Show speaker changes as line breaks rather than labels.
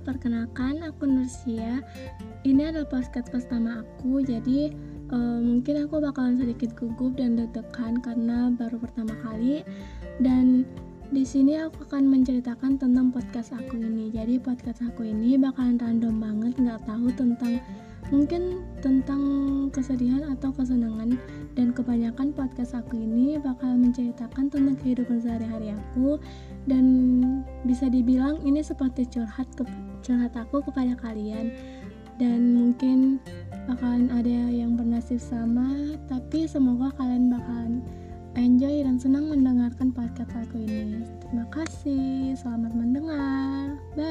perkenalkan aku Nursia. Ini adalah podcast pertama aku, jadi uh, mungkin aku bakalan sedikit gugup dan deg-degan karena baru pertama kali. Dan di sini aku akan menceritakan tentang podcast aku ini. Jadi podcast aku ini bakalan random banget, nggak tahu tentang mungkin tentang kesedihan atau kesenangan. Dan kebanyakan podcast aku ini bakal menceritakan tentang kehidupan sehari-hari aku. Dan bisa dibilang ini seperti curhat ke, curhat aku kepada kalian. Dan mungkin bakalan ada yang bernasib sama tapi semoga kalian bakalan enjoy dan senang mendengarkan podcast aku ini. Terima kasih selamat mendengar. Bye